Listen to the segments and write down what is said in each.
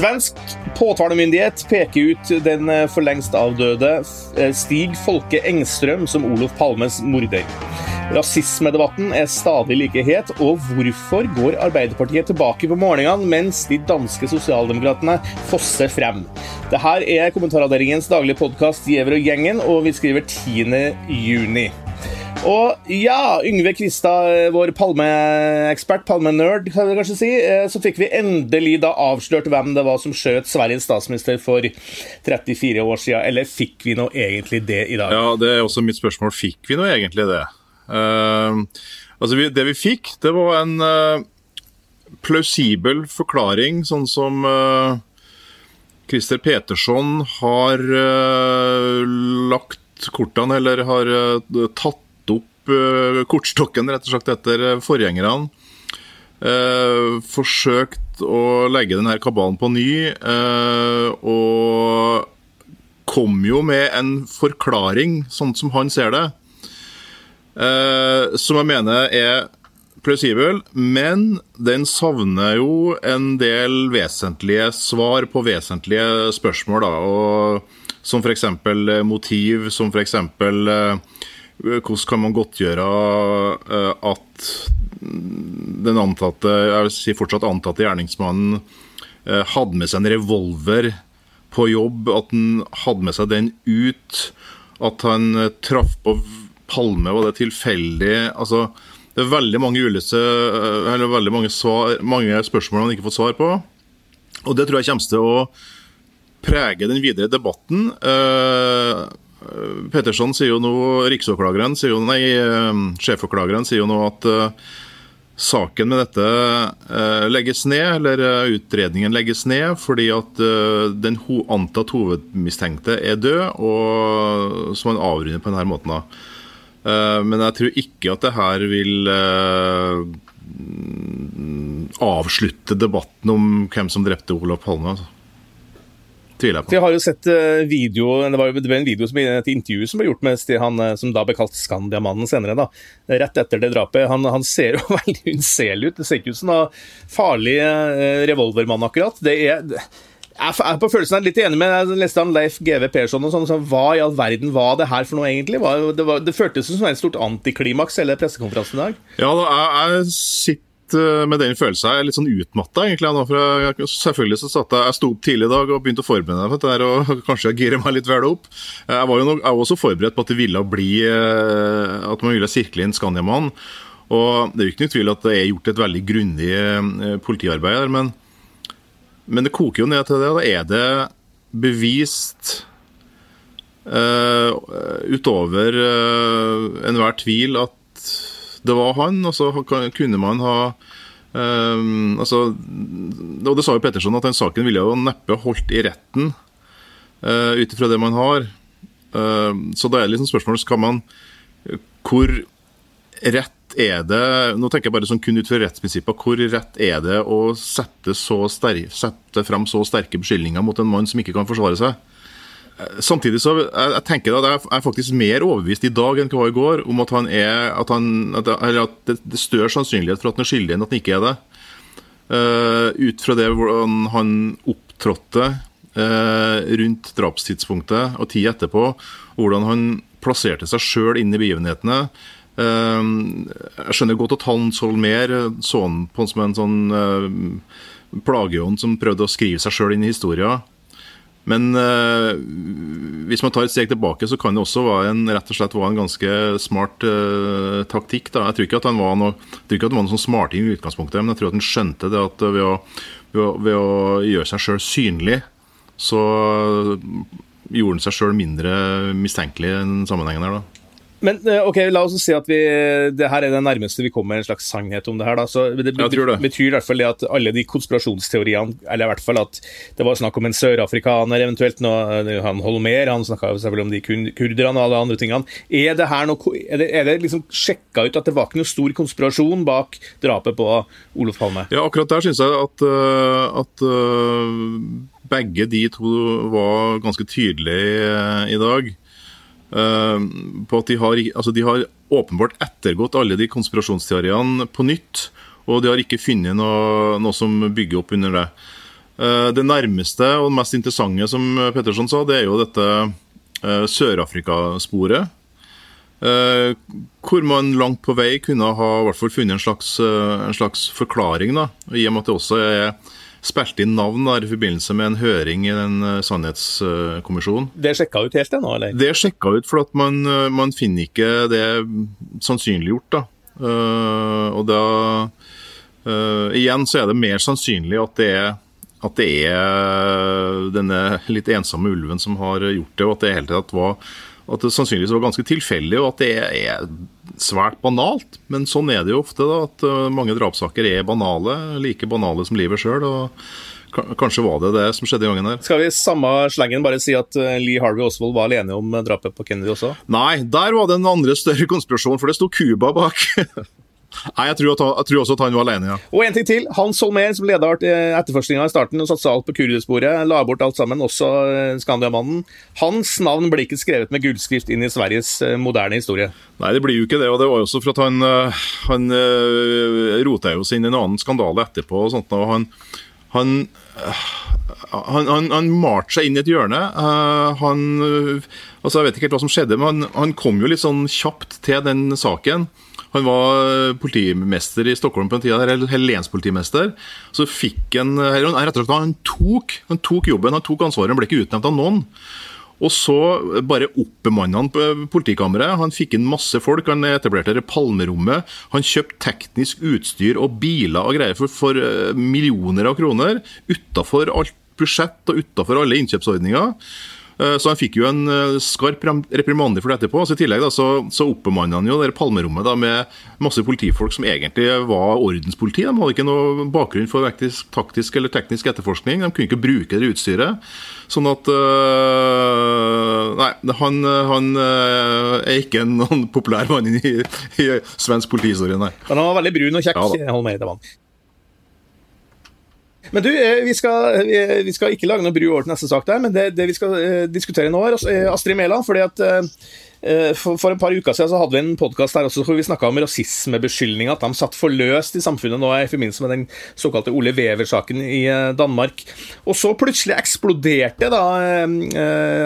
Svensk påtalemyndighet peker ut den eh, for lengst avdøde eh, Stig Folke Engstrøm som Olof Palmes morder. Rasismedebatten er stadig like het, og hvorfor går Arbeiderpartiet tilbake på morgenene mens de danske sosialdemokratene fosser frem? Dette er kommentaravdelingens daglige podkast Giæver og gjengen, og vi skriver 10. juni. Og ja, Yngve Kvistad, vår palmeekspert, palmenerd, kan vi kanskje si, eh, så fikk vi endelig da avslørt hvem det var som skjøt Sveriges statsminister for 34 år siden. Eller fikk vi nå egentlig det i dag? Ja, det er også mitt spørsmål. Fikk vi nå egentlig det? Uh, altså, vi, Det vi fikk, det var en uh, plausibel forklaring, sånn som uh, Christer Petersson har lagt kortene, eller har tatt uh, kortstokken rett og slett etter eh, forgjengerne. Uh, forsøkt å legge denne kabalen på ny, uh, og kom jo med en forklaring, sånn som han ser det, som jeg mener er plausibel, men den savner jo en del vesentlige svar på vesentlige spørsmål. Da, og, som f.eks. motiv, som f.eks. Hvordan kan man godtgjøre eh, at den antatte, jeg vil si fortsatt antatte gjerningsmannen eh, hadde med seg en revolver på jobb, at han hadde med seg den ut, at han eh, traff på Palme, var det tilfeldig? Altså, det er veldig mange, uløse, veldig mange, svar, mange spørsmål han ikke får svar på. Og det tror jeg kommer til å prege den videre debatten. Petterson sier jo nå, Riksåklageren sier jo, nei, eh, sier jo nå at uh, saken med dette uh, legges ned, eller utredningen legges ned, fordi at den antatt hovedmistenkte er død, og som han avrunder på denne måten. men jeg tror ikke at det her vil avslutte debatten om hvem som drepte Olav Palme. altså tviler jeg på. Jeg har jo sett uh, video, det var jo en video som, et intervju som ble gjort med han eh, som da ble kalt Skandiamannen senere. da, Rett etter det drapet. Han, han ser jo veldig unnselig ut. Det ser ikke ut som en farlig uh, revolvermann, akkurat. Det er jeg er på følelsen er litt enig med jeg leste han Leif GV Persson og sånn. Så hva i all verden var det her for noe, egentlig? Det, var, det føltes som et stort antiklimaks, hele pressekonferansen i dag. Ja, da, jeg, jeg sitter Eh, med den følelsen. Jeg er litt sånn utmatta, egentlig. Nå, for jeg, selvfølgelig så satt jeg, jeg sto opp tidlig i dag og begynte å forberede meg for dette og kanskje gire meg litt vel opp. Jeg var jo nok, jeg var også forberedt på at det ville bli eh, At man ville sirkle inn Skandiamann. Og det er jo ikke noe tvil at det er gjort et veldig grundig eh, politiarbeid her, men, men det koker jo ned til det. Da er det bevist uh, utover uh, enhver tvil at det var han, og så kunne man ha um, altså, og Det sa jo Petterson at den saken ville jo neppe holdt i retten uh, ut ifra det man har. Uh, så da er det liksom spørsmålet skal man Hvor rett er det Nå tenker jeg bare sånn kun ut fra rettsprinsipper. Hvor rett er det å sette, så sterk, sette fram så sterke beskyldninger mot en mann som ikke kan forsvare seg? Samtidig så jeg, jeg tenker at jeg er faktisk mer overbevist i dag enn hva i går om at han er at, han, at, at det, det større sannsynlighet for at han er skyldig enn at han ikke er det. Uh, ut fra det hvordan han opptrådte uh, rundt drapstidspunktet og tid etterpå, hvordan han plasserte seg sjøl inn i begivenhetene. Uh, jeg skjønner godt at han så mer sånn på som en sånn plageånd som prøvde å skrive seg sjøl inn i historien. Men uh, hvis man tar et steg tilbake, så kan det også være en, rett og slett være en ganske smart uh, taktikk. Da. Jeg tror ikke at han var noe, noe sånn smarting i utgangspunktet, men jeg tror at han skjønte det at ved å, ved å, ved å gjøre seg sjøl synlig, så gjorde han seg sjøl mindre mistenkelig i den sammenhengen her. da. Men eh, ok, la oss si at vi, det her er det nærmeste vi kommer en slags sannhet om det her. da, så Det, det, betyr i hvert fall det at alle de konspirasjonsteoriene, eller i hvert fall at det var snakk om en sørafrikaner eventuelt, noe, eh, han Holmer, han snakka selvfølgelig om de kurderne og alle andre tingene. Er det her noe, er det, er det liksom sjekka ut at det var ikke noe stor konspirasjon bak drapet på Olof Palme? Ja, akkurat der syns jeg at, eh, at begge de to var ganske tydelige i dag. Eh, på at de har, altså de har åpenbart ettergått alle de konspirasjonsteoriene på nytt. Og de har ikke funnet noe, noe som bygger opp under det. Det nærmeste og mest interessante, som Petterson sa, det er jo dette Sør-Afrika-sporet. Hvor man langt på vei kunne ha i hvert fall funnet en slags, en slags forklaring, da, i og med at det også er spilte inn navn der i forbindelse med en høring i den uh, sannhetskommisjonen. Det sjekka ut helt ennå, eller? Det sjekka ut, for at man, uh, man, finner ikke det sannsynliggjort. da. Uh, og da Igjen så er det mer sannsynlig at det er at det er denne litt ensomme ulven som har gjort det, og at det hele tatt var at det sannsynligvis var ganske tilfeldig, og at det er svært banalt. Men sånn er det jo ofte, da, at eh, mange drapssaker er banale. Like banale som livet sjøl. Kanskje var det det som skjedde i gangen her. Skal vi i samme slengen bare si at eh, Lee Harvey Oswald var alene om drapet på Kennedy også? Nei, der var det en andre større konspirasjon, for det sto Cuba bak. Nei, jeg tror, jeg tror, også at han var alene, ja. Og en ting til. Hans Holmer, som leda eh, etterforskninga i starten og satsa alt på kurdersporet, la bort alt sammen, også eh, Skandiamannen. Hans navn blir ikke skrevet med gullskrift inn i Sveriges eh, moderne historie. Nei, det blir jo ikke det. Og det var jo også for at han, han rota jo seg inn i en annen skandale etterpå. og sånt, og han, han han, han, han malte seg inn i et hjørne. Uh, han, altså Jeg vet ikke helt hva som skjedde, men han, han kom jo litt sånn kjapt til den saken. Han var politimester i Stockholm på en tid, eller lenspolitimester. Så fikk han rett og slett, han tok, han tok jobben, han tok ansvaret, han ble ikke utnevnt av noen. Og så bare oppbemanna han politikammeret. Han fikk inn masse folk. Han etablerte det Palmerommet. Han kjøpte teknisk utstyr og biler og greier for, for eh, millioner av kroner. Utafor alt budsjett og utafor alle innkjøpsordninger. Eh, så han fikk jo en eh, skarp reprimande for det etterpå. Så I tillegg da, så, så oppbemanna han jo det palmerommet da, med masse politifolk som egentlig var ordenspoliti. De hadde ikke noe bakgrunn for taktisk eller teknisk etterforskning. De kunne ikke bruke det utstyret. Sånn at øh, Nei, han, han er ikke en populær mann i, i svensk politihistorie, nei. Men han var veldig brun og kjekk, ja, var han. Men du, eh, vi skal, vi skal, ikke lage noe bru over til neste sak der, men det, det vi skal uh, diskutere nå, er eh, Astrid Mæland. for, for, et par uker siden så hadde vi en podkast der også hvor vi snakka om rasismebeskyldninger, at de satt for løst i samfunnet nå i forbindelse med den såkalte Ole Wever-saken i Danmark. Og så plutselig eksploderte da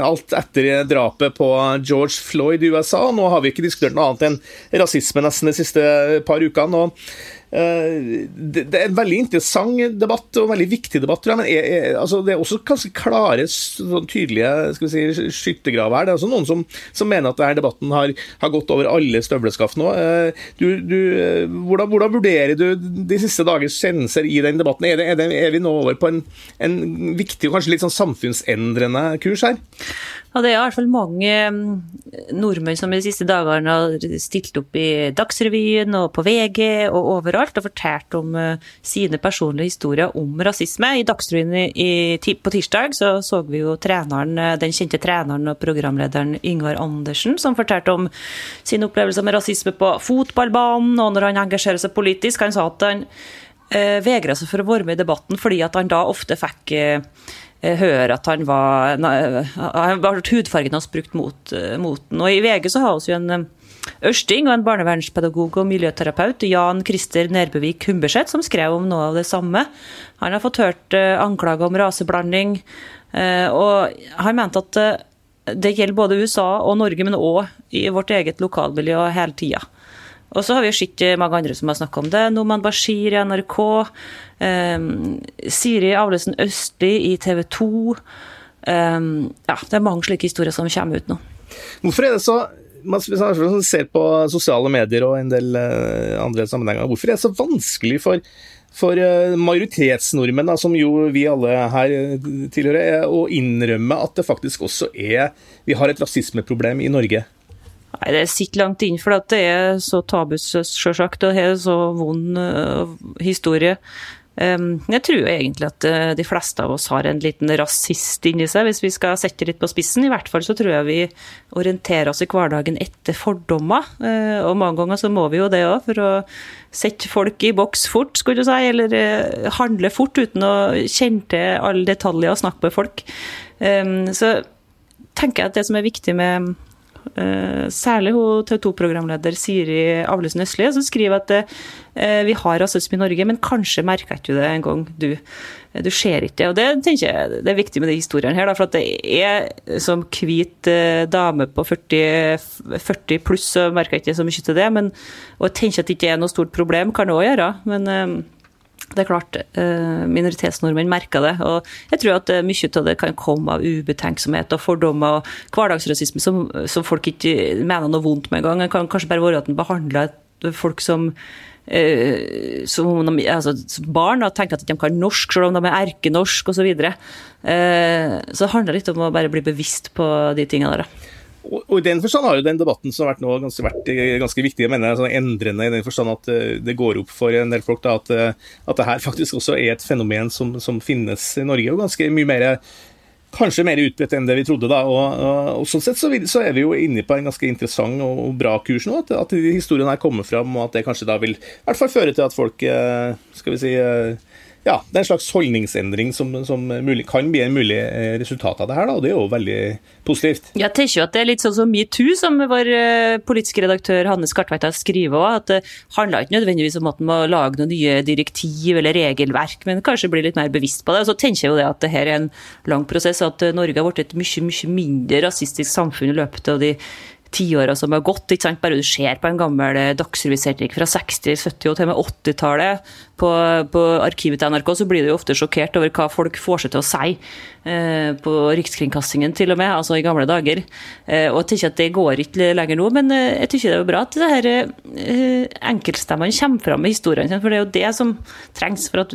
alt etter drapet på George Floyd i USA. Nå har vi ikke diskutert noe annet enn rasisme nesten de siste par ukene. og Eh, det, er en veldig interessant debatt, og en veldig viktig debatt, tror jeg. Men er, er, altså, det er også ganske klare, sånn tydelige skal vi si, skyttergraver her. Det er også noen som, som mener at denne debatten har, har gått over alle støvleskaft nå. Eh, du, du, eh, hvordan, hvordan, vurderer du de siste dagers kjennelser i den debatten? Er, det, er, vi nå over på en, en viktig og kanskje litt sånn samfunnsendrende kurs her? Ja, det er i hvert fall mange mm, nordmenn som de siste dagene har stilt opp i Dagsrevyen og på VG og overalt og fortalt om uh, sine personlige historier om rasisme. I Dagsrevyen på tirsdag så, så vi jo treneren, eh, den kjente treneren og programlederen Yngvar Andersen som fortalte om sine opplevelser med rasisme på fotballbanen og når han engasjerer seg politisk. Han sa at han eh, vegra seg for å være med i debatten fordi at han da ofte fikk Eh, høre at han var Han var hudfargen hans brukt mot, eh, mot den. Og i VG så har vi en eh, Ørsting og en barnevernspedagog og miljøterapeut, Jan Christer Nerbevik Humberseth, som skrev om noe av det samme. Han har fått hørt anklager om raseblanding, og han mente at det gjelder både USA og Norge, men òg i vårt eget lokalmiljø hele tida. Og så har vi jo sett mange andre som har snakka om det. Noman Bashir i NRK. Um, Siri Avlesen Østli i TV 2. Um, ja, det er mange slike historier som kommer ut nå. Hvorfor er det så man ser på sosiale medier og en del uh, andre sammenhenger, hvorfor er det så vanskelig for, for uh, majoritetsnordmenn, da, som jo vi alle her tilhører, å innrømme at det faktisk også er Vi har et rasismeproblem i Norge? Nei, Det sitter langt inn, for det er så tabus, sjølsagt, og det er så vond uh, historie. Um, jeg tror egentlig at uh, de fleste av oss har en liten rasist inni seg, hvis vi skal sette litt på spissen. I hvert fall så tror jeg vi orienterer oss i hverdagen etter fordommer. Uh, og mange ganger så må vi jo det òg, for å sette folk i boks fort, skulle du si. Eller handle fort uten å kjenne til alle detaljer og snakke med folk. Um, så tenker jeg at det som er viktig med særlig hun TV 2-programleder Siri Avlesen Østli, som skriver at eh, vi har rasisme i Norge, men kanskje merker ikke du det en gang, du. Du ser ikke det. Og det tenker jeg det er viktig med de historiene her, for at det er som hvit dame på 40, 40 pluss, så merker jeg ikke så mye til det. Men, jeg tenker at det ikke er noe stort problem, kan det òg gjøre. men det er klart, eh, minoritetsnordmenn merker det. Og jeg tror at eh, mye av det kan komme av ubetenksomhet og fordommer og hverdagsrasisme som, som folk ikke mener noe vondt med engang. Det kan kanskje bare være at en behandler folk som Uh, som de, altså, barn og tenker at de kan norsk, selv om de er erkenorsk osv. Så, videre. så det handler litt om å bare bli bevisst på de tingene der. Og, I den forstand har jo den debatten som har vært nå ganske, vært eh, ganske viktig, jeg mener sånn endrende i den forstand at eh, det går opp for en del folk da, at, eh, at det her faktisk også er et fenomen som, som finnes i Norge, og ganske mye mer kanskje mer utbredt enn det vi trodde. da, og, og, og Sånn sett så, vil, så, er vi jo inne på en ganske interessant og bra kurs nå. At, at historien her kommer fram, og at det kanskje da vil i hvert fall føre til at folk skal vi si, ja, det er en slags holdningsendring som, som mulig, kan bli en mulig eh, resultat av det her. Og Det er jo veldig positivt. Jeg tenker jo at det er litt sånn som metoo, som vår eh, politiske redaktør Hanne Skartveit har skrevet òg. At det handler ikke nødvendigvis om at en må lage noen nye direktiv eller regelverk, men kanskje bli litt mer bevisst på det. Og så tenker jeg jo det at det her er en lang prosess, at Norge har blitt et mye, mye mindre rasistisk samfunn i løpet av de tiåra som har gått. Bare du ser på en gammel eh, dagsrevyserie fra 60-, 70- og til og med 80-tallet på, på, arkivet til NRK, så blir du jo ofte sjokkert over hva folk får seg til å si eh, på Rikskringkastingen, til og med, altså i gamle dager. Eh, og jeg tenker at det går ikke lenger nå, men eh, jeg tenker det er bra at det her eh, enkeltstemmene kommer fram med historiene sine, for det er jo det som trengs for at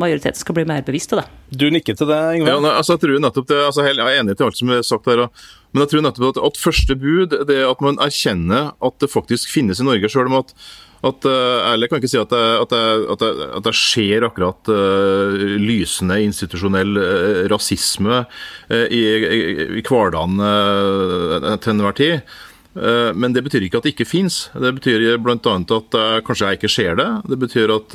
majoriteten skal bli mer bevisst av det. Du nikker til det, Ingvar? Ja, altså, jeg tror nettopp det, altså, jeg er enig til alt som er sagt her. Men jeg tror nettopp at, at første bud det er at man erkjenner at det faktisk finnes i Norge, sjøl om at at, Ærlig kan ikke si at det, at det, at det, at det skjer akkurat uh, lysende institusjonell uh, rasisme uh, i, i, i hverdagen til enhver tid. Men det betyr ikke at det ikke fins. Det betyr bl.a. at kanskje jeg ikke ser det. Det betyr at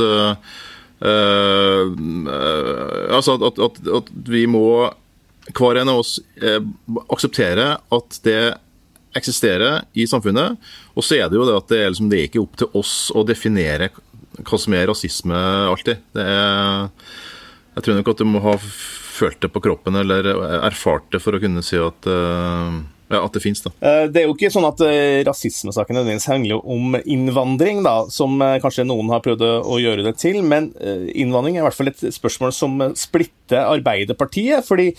Uh, uh, altså at, vi må, hver en av oss, uh, akseptere at det eksisterer i samfunnet. Og så er det jo det at det er, liksom, det er ikke opp til oss å definere hva som er rasisme alltid. Det er, jeg tror nok at du må ha følt det på kroppen eller erfart det for å kunne si at ja, At det finnes, da. Eh, det er jo ikke sånn at eh, rasismesaken nødvendigvis handler om innvandring, da, som kanskje noen har prøvd å gjøre det til. Men innvandring er i hvert fall et spørsmål som splitter Arbeiderpartiet. fordi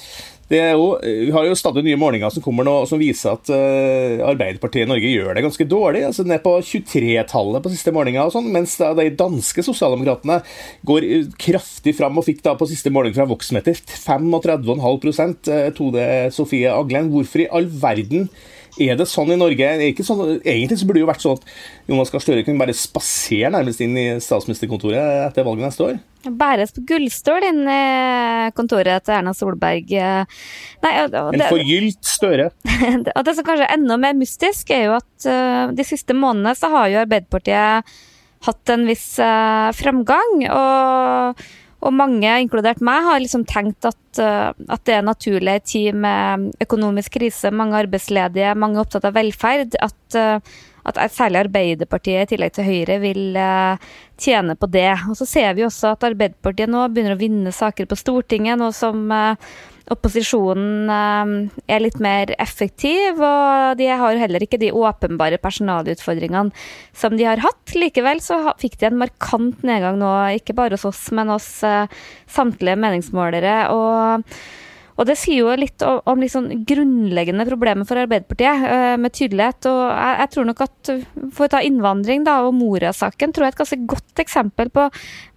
jo, vi har jo stadig nye målinger som kommer nå som viser at uh, Arbeiderpartiet i Norge gjør det ganske dårlig. altså Ned på 23-tallet på siste målinga, og sånn, mens da de danske sosialdemokratene går eh, kraftig fram og fikk da på siste måling fra Voxmeter 35,5% Tode Sofie Aglen. Hvorfor i all verden er det sånn i Norge? Sånn, egentlig så burde det jo vært sånn at Jonas Gahr Støre kunne bare spasere nærmest inn i statsministerkontoret etter valget neste år. Bæres på gullstol inn i kontoret til Erna Solberg. Nei, det, en forgylt Støre. og det som kanskje er enda mer mystisk, er jo at uh, de siste månedene så har jo Arbeiderpartiet hatt en viss uh, framgang. og og mange, inkludert meg, har liksom tenkt at, uh, at det er naturlig i tid med økonomisk krise, mange arbeidsledige, mange opptatt av velferd, at, uh, at særlig Arbeiderpartiet i tillegg til Høyre vil uh, tjene på det. Og så ser vi også at Arbeiderpartiet nå begynner å vinne saker på Stortinget, noe som opposisjonen eh, er litt mer effektiv, og de har heller ikke de åpenbare personalutfordringene som de har hatt. Likevel så fikk de en markant nedgang nå, ikke bare hos oss, men hos eh, samtlige meningsmålere. og og det sier jo litt om, om sånn grunnleggende problemer for Arbeiderpartiet, uh, med tydelighet. Og jeg, jeg, tror nok at For å ta innvandring da, og Moria-saken, tror jeg er et ganske godt eksempel på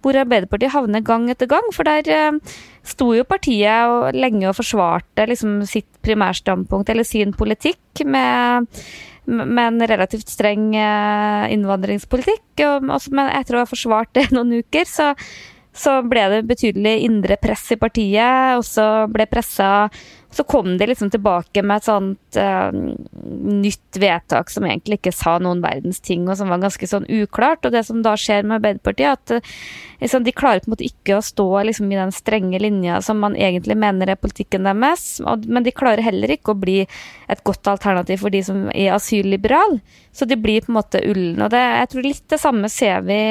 hvor Arbeiderpartiet havner gang etter gang. For der uh, sto jo partiet og, lenge og forsvarte liksom, sitt primærstandpunkt, eller sin politikk, med med en relativt streng innvandringspolitikk. Også, men etter å ha forsvart det noen uker, så så ble det betydelig indre press i partiet. Og så ble pressa så kom de liksom tilbake med et sånt uh, nytt vedtak som egentlig ikke sa noen verdens ting, og som var ganske sånn uklart. Og det som da skjer med Arbeiderpartiet, at uh, liksom, de klarer på en måte ikke å stå liksom, i den strenge linja som man egentlig mener er politikken deres, og, men de klarer heller ikke å bli et godt alternativ for de som er asylliberale. Så de blir på en måte ullen. Og det, jeg tror litt det samme ser vi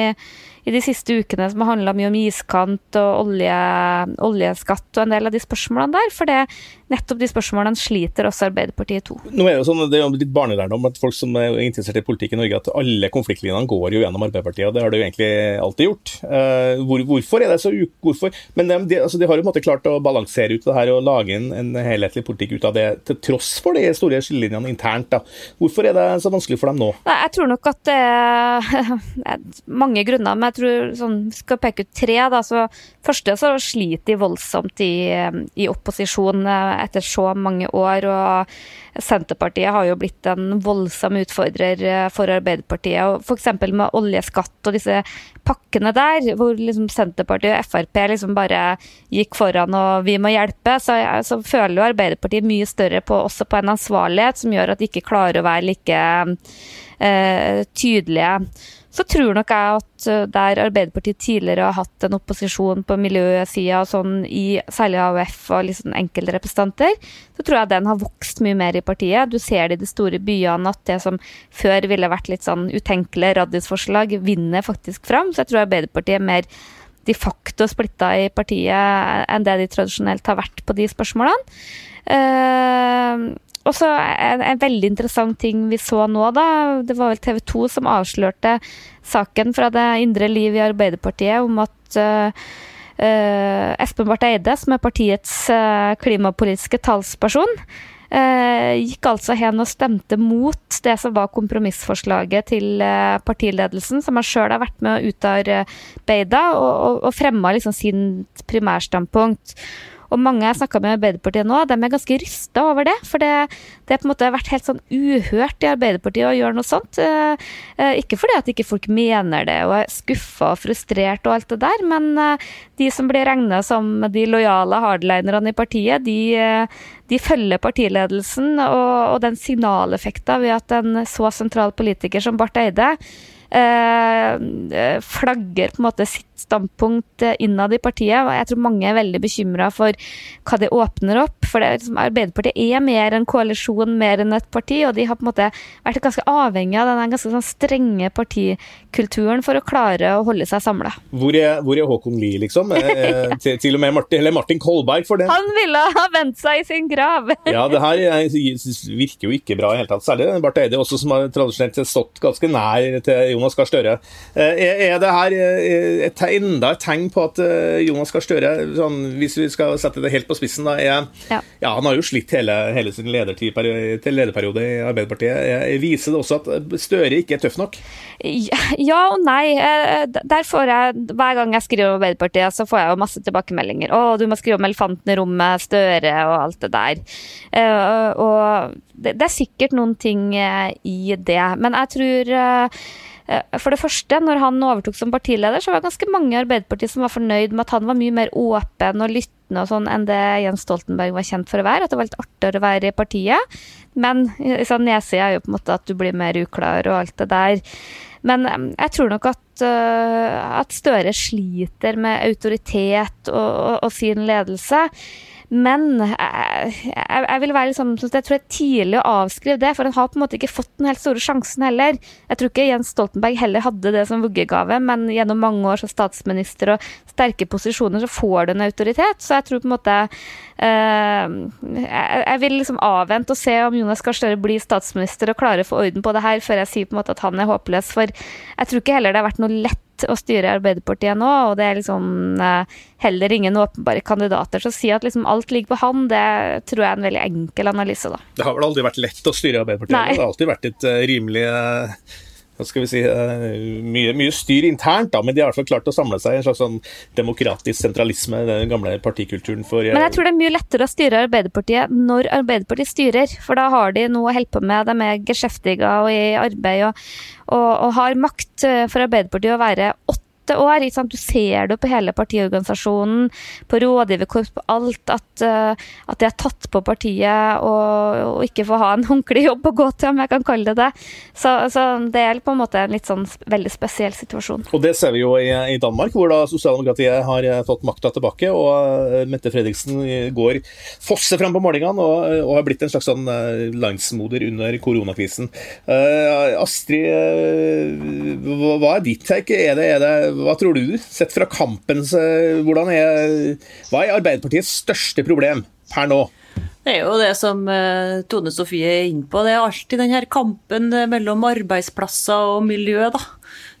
i de siste ukene som har handla mye om iskant og olje, oljeskatt og en del av de spørsmålene der. For det, nettopp de spørsmålene sliter også Arbeiderpartiet to. Nå er Det jo sånn, det er jo litt barnelærdom at folk som er interessert i politikk i Norge, at alle konfliktlinjene går jo gjennom Arbeiderpartiet. og Det har det jo egentlig alltid gjort. Uh, hvor, hvorfor er det så. Hvorfor? Men de, de, altså, de, har jo på en måte klart å balansere ut det her og lage en, en helhetlig politikk ut av det, til tross for de store skillelinjene internt. da. Hvorfor er det så vanskelig for dem nå? Nei, Jeg tror nok at det er mange grunner. men jeg tror sånn, skal peke ut tre. Da, så første så sliter de voldsomt i, i, opposisjon eh, etter så mange år. og Senterpartiet har jo blitt en voldsom utfordrer eh, for Arbeiderpartiet. F.eks. med oljeskatt og disse pakkene der, hvor liksom Senterpartiet og Frp liksom bare gikk foran og vi må hjelpe, så, så føler jo Arbeiderpartiet mye større på, også på en ansvarlighet som gjør at de ikke klarer å være like eh, tydelige så tror nok jeg at eh, der Arbeiderpartiet tidligere har hatt en opposisjon på miljøsida, sånn i særlig AUF og liksom enkeltrepresentanter, så tror jeg den har vokst mye mer i partiet. Du ser det i de store byene at det som før ville vært litt sånn utenkelige radiusforslag, vinner faktisk fram. Så jeg tror Arbeiderpartiet er mer de facto splitta i partiet enn det de tradisjonelt har vært på de spørsmålene. Uh, og så en, en, veldig interessant ting vi så nå, da. Det var vel TV 2 som avslørte saken fra det indre liv i Arbeiderpartiet om at uh, uh, Espen Barth Eide, som er partiets uh, klimapolitiske talsperson, gikk altså hen og stemte mot det som var kompromissforslaget til partiledelsen, som han sjøl har vært med å utarbeide, og, og, og fremma liksom sin primærstandpunkt. Og mange jeg snakka med i Arbeiderpartiet nå, de er ganske rysta over det. For det, det har på en måte vært helt sånn uhørt i Arbeiderpartiet å gjøre noe sånt. Eh, eh, ikke fordi at ikke folk mener det og er skuffa og frustrert og alt det der, men eh, de som blir regna som de lojale hardlinerne i partiet, de, de følger partiledelsen og, og den signaleffekta ved at en så sentral politiker som Barth Eide eh, flagger på en måte sitt standpunkt innad i partiet. og Jeg tror mange er veldig bekymra for hva det åpner opp. For det, liksom, Arbeiderpartiet er mer en koalisjon, mer enn et parti, og de har på en måte vært ganske avhengig av den ganske sånn strenge partikulturen for å klare å holde seg samla. Hvor, hvor, er Håkon Lie, liksom? Eh, til, til, og med Martin, eller Martin Kolberg, for det. Han ville ha vendt seg i sin grav! ja, det her virker jo ikke bra i hele tatt. Særlig Barth Eide, også som har tradisjonelt stått ganske nær til Jonas Gahr Støre. Eh, er det her et enda et tegn på at eh, Jonas Gahr Støre, sånn, hvis vi skal sette det helt på spissen, da, er, ja. Ja. Han har jo slitt hele, hele sin ledertid til lederperiode i Arbeiderpartiet. Viser det også at Støre ikke er tøff nok? Ja og nei. Der får jeg, Hver gang jeg skriver om Arbeiderpartiet, så får jeg jo masse tilbakemeldinger. 'Å, du må skrive om elefanten i rommet, Støre og alt det der'. Og det er sikkert noen ting i det. Men jeg tror Eh, for det første, når han overtok som partileder, så var det ganske mange i Arbeiderpartiet som var fornøyd med at han var mye mer åpen og lyttende og sånn enn det Jens Stoltenberg var kjent for å være. At det var litt artigere å være i partiet. Men sånn, nedsida er jo på en måte at du blir mer uklar og alt det der. Men eh, jeg tror nok at, at Støre sliter med autoritet og, og, og sin ledelse. Men jeg, jeg, vil være liksom, jeg tror det er tidlig å avskrive det, for han har på en måte ikke fått den helt store sjansen heller. Jeg tror ikke Jens Stoltenberg heller hadde det som vuggegave, men gjennom mange år som statsminister og sterke posisjoner, så får du en autoritet. Så jeg tror på en måte eh, jeg, vil liksom avvente og se om Jonas Gahr Støre blir statsminister og klarer å få orden på det her, før jeg sier på en måte at han er håpløs. For jeg tror ikke heller det har vært noe lett å styre Arbeiderpartiet nå, og det er liksom eh, heller ingen åpenbare kandidater. Så å si at liksom alt ligger på han, det tror jeg er en veldig enkel analyse, da. Det har vel aldri vært lett å styre Arbeiderpartiet? Nei. Det har alltid vært et uh, rimelig hva skal vi si, mye, mye, styr internt, da, men de har i hvert fall klart å samle seg i en slags sånn demokratisk sentralisme, den gamle partikulturen for Men jeg tror det er mye lettere å styre Arbeiderpartiet når Arbeiderpartiet styrer, for da har de noe å holde på med, de er geskjeftige og i arbeid og, og, og, har makt for Arbeiderpartiet å være åtte åtte år. Du ser det på hele partiorganisasjonen, på rådgiverkorps, på alt, at, uh, at de har tatt på partiet og, og, ikke får ha en ordentlig jobb å gå til, om jeg kan kalle det det. Så, så, det er på en måte en litt sånn veldig spesiell situasjon. Og det ser vi jo i, i Danmark, hvor da sosialdemokratiet har eh, fått makta tilbake, og Mette Fredriksen går fosser fram på målingene og, og, har blitt en slags sånn landsmoder under koronakrisen. Uh, Astrid, hva er ditt take? Er det, er det, hva tror du? Sett fra kampens hvordan er, Hva er Arbeiderpartiets største problem per nå? Det er jo det som uh, Tone Sofie er inne på. Det er alltid denne kampen mellom arbeidsplasser og miljø. da.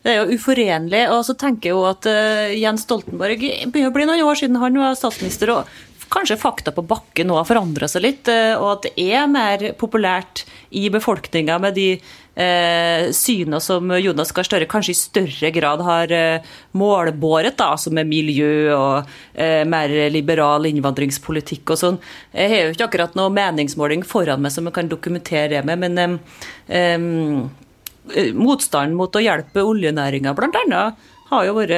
Det er jo uforenlig. Og så tenker jeg jo at uh, Jens Stoltenberg begynner å bli noen år siden han var statsminister. og kanskje fakta på bakken nå har forandra seg litt, eh, og at det er mer populært i befolkninga med de eh, syna som Jonas Gahr Støre kanskje i større grad har eh, målbåret, da, altså med miljø og eh, mer liberal innvandringspolitikk og sånn. Jeg har jo ikke akkurat noe meningsmåling foran meg som jeg kan dokumentere det med, men eh, eh, motstanden mot å hjelpe oljenæringa, blant annet, har jo vært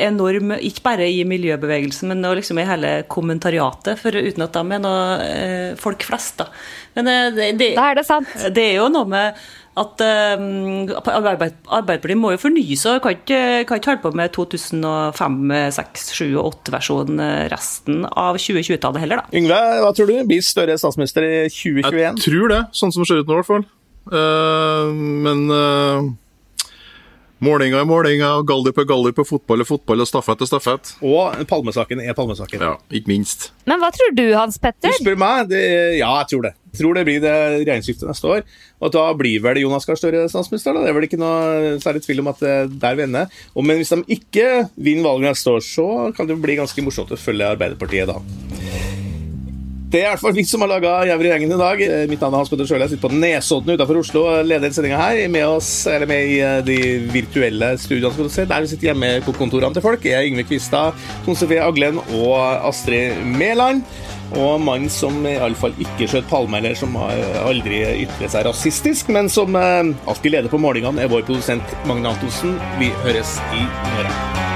enorm, ikke bare i miljøbevegelsen, men liksom i hele kommentariatet, for uten at de er noe eh, folk flest. da. Men eh, det, det, da er det sant. Det er jo noe med at um, Arbeiderpartiet må jo fornye seg. Kan ikke, kan ikke holde på med 2005, 6, 7 og 8-versjonen resten av 2020-tallet heller, da. Yngve, hva tror du? Blir Støre statsminister i 2021? Jeg tror det, sånn som det ser ut nå i hvert fall. Uh, men uh Målinger er målinga, og gallup er gallup, og fotball er fotball, og stafett er stafett. Og palmesaken er palmesaken. Ja, ikke minst. Men hva tror du, Hans Petter? Du spør meg? Det, ja, jeg tror det. Jeg tror det blir det regjeringsskiftet neste år. Og da blir vel Jonas Gahr Støre statsminister. Da. Det er vel ikke noe særlig tvil om at det der vender. Og, men hvis de ikke vinner valget neste år, så kan det bli ganske morsomt å følge Arbeiderpartiet da. Det er i hvert fall vi som har laga Jævri-gjengen i dag. Eh, mitt navn er Hans Petter Sjøli. Jeg sitter på Nesodden utenfor Oslo og leder sendinga her. Med oss, eller med i eh, de virtuelle studiene, skal du se. der vi sitter hjemme på kontorene til folk, er Yngve Kvistad, Tone Sofie Aglen og Astrid Mæland. Og mannen som iallfall ikke skjøt palme, eller som aldri ytret seg rasistisk, men som eh, alltid leder på målingene, er vår produsent Magne Antonsen. Vi høres i morgen.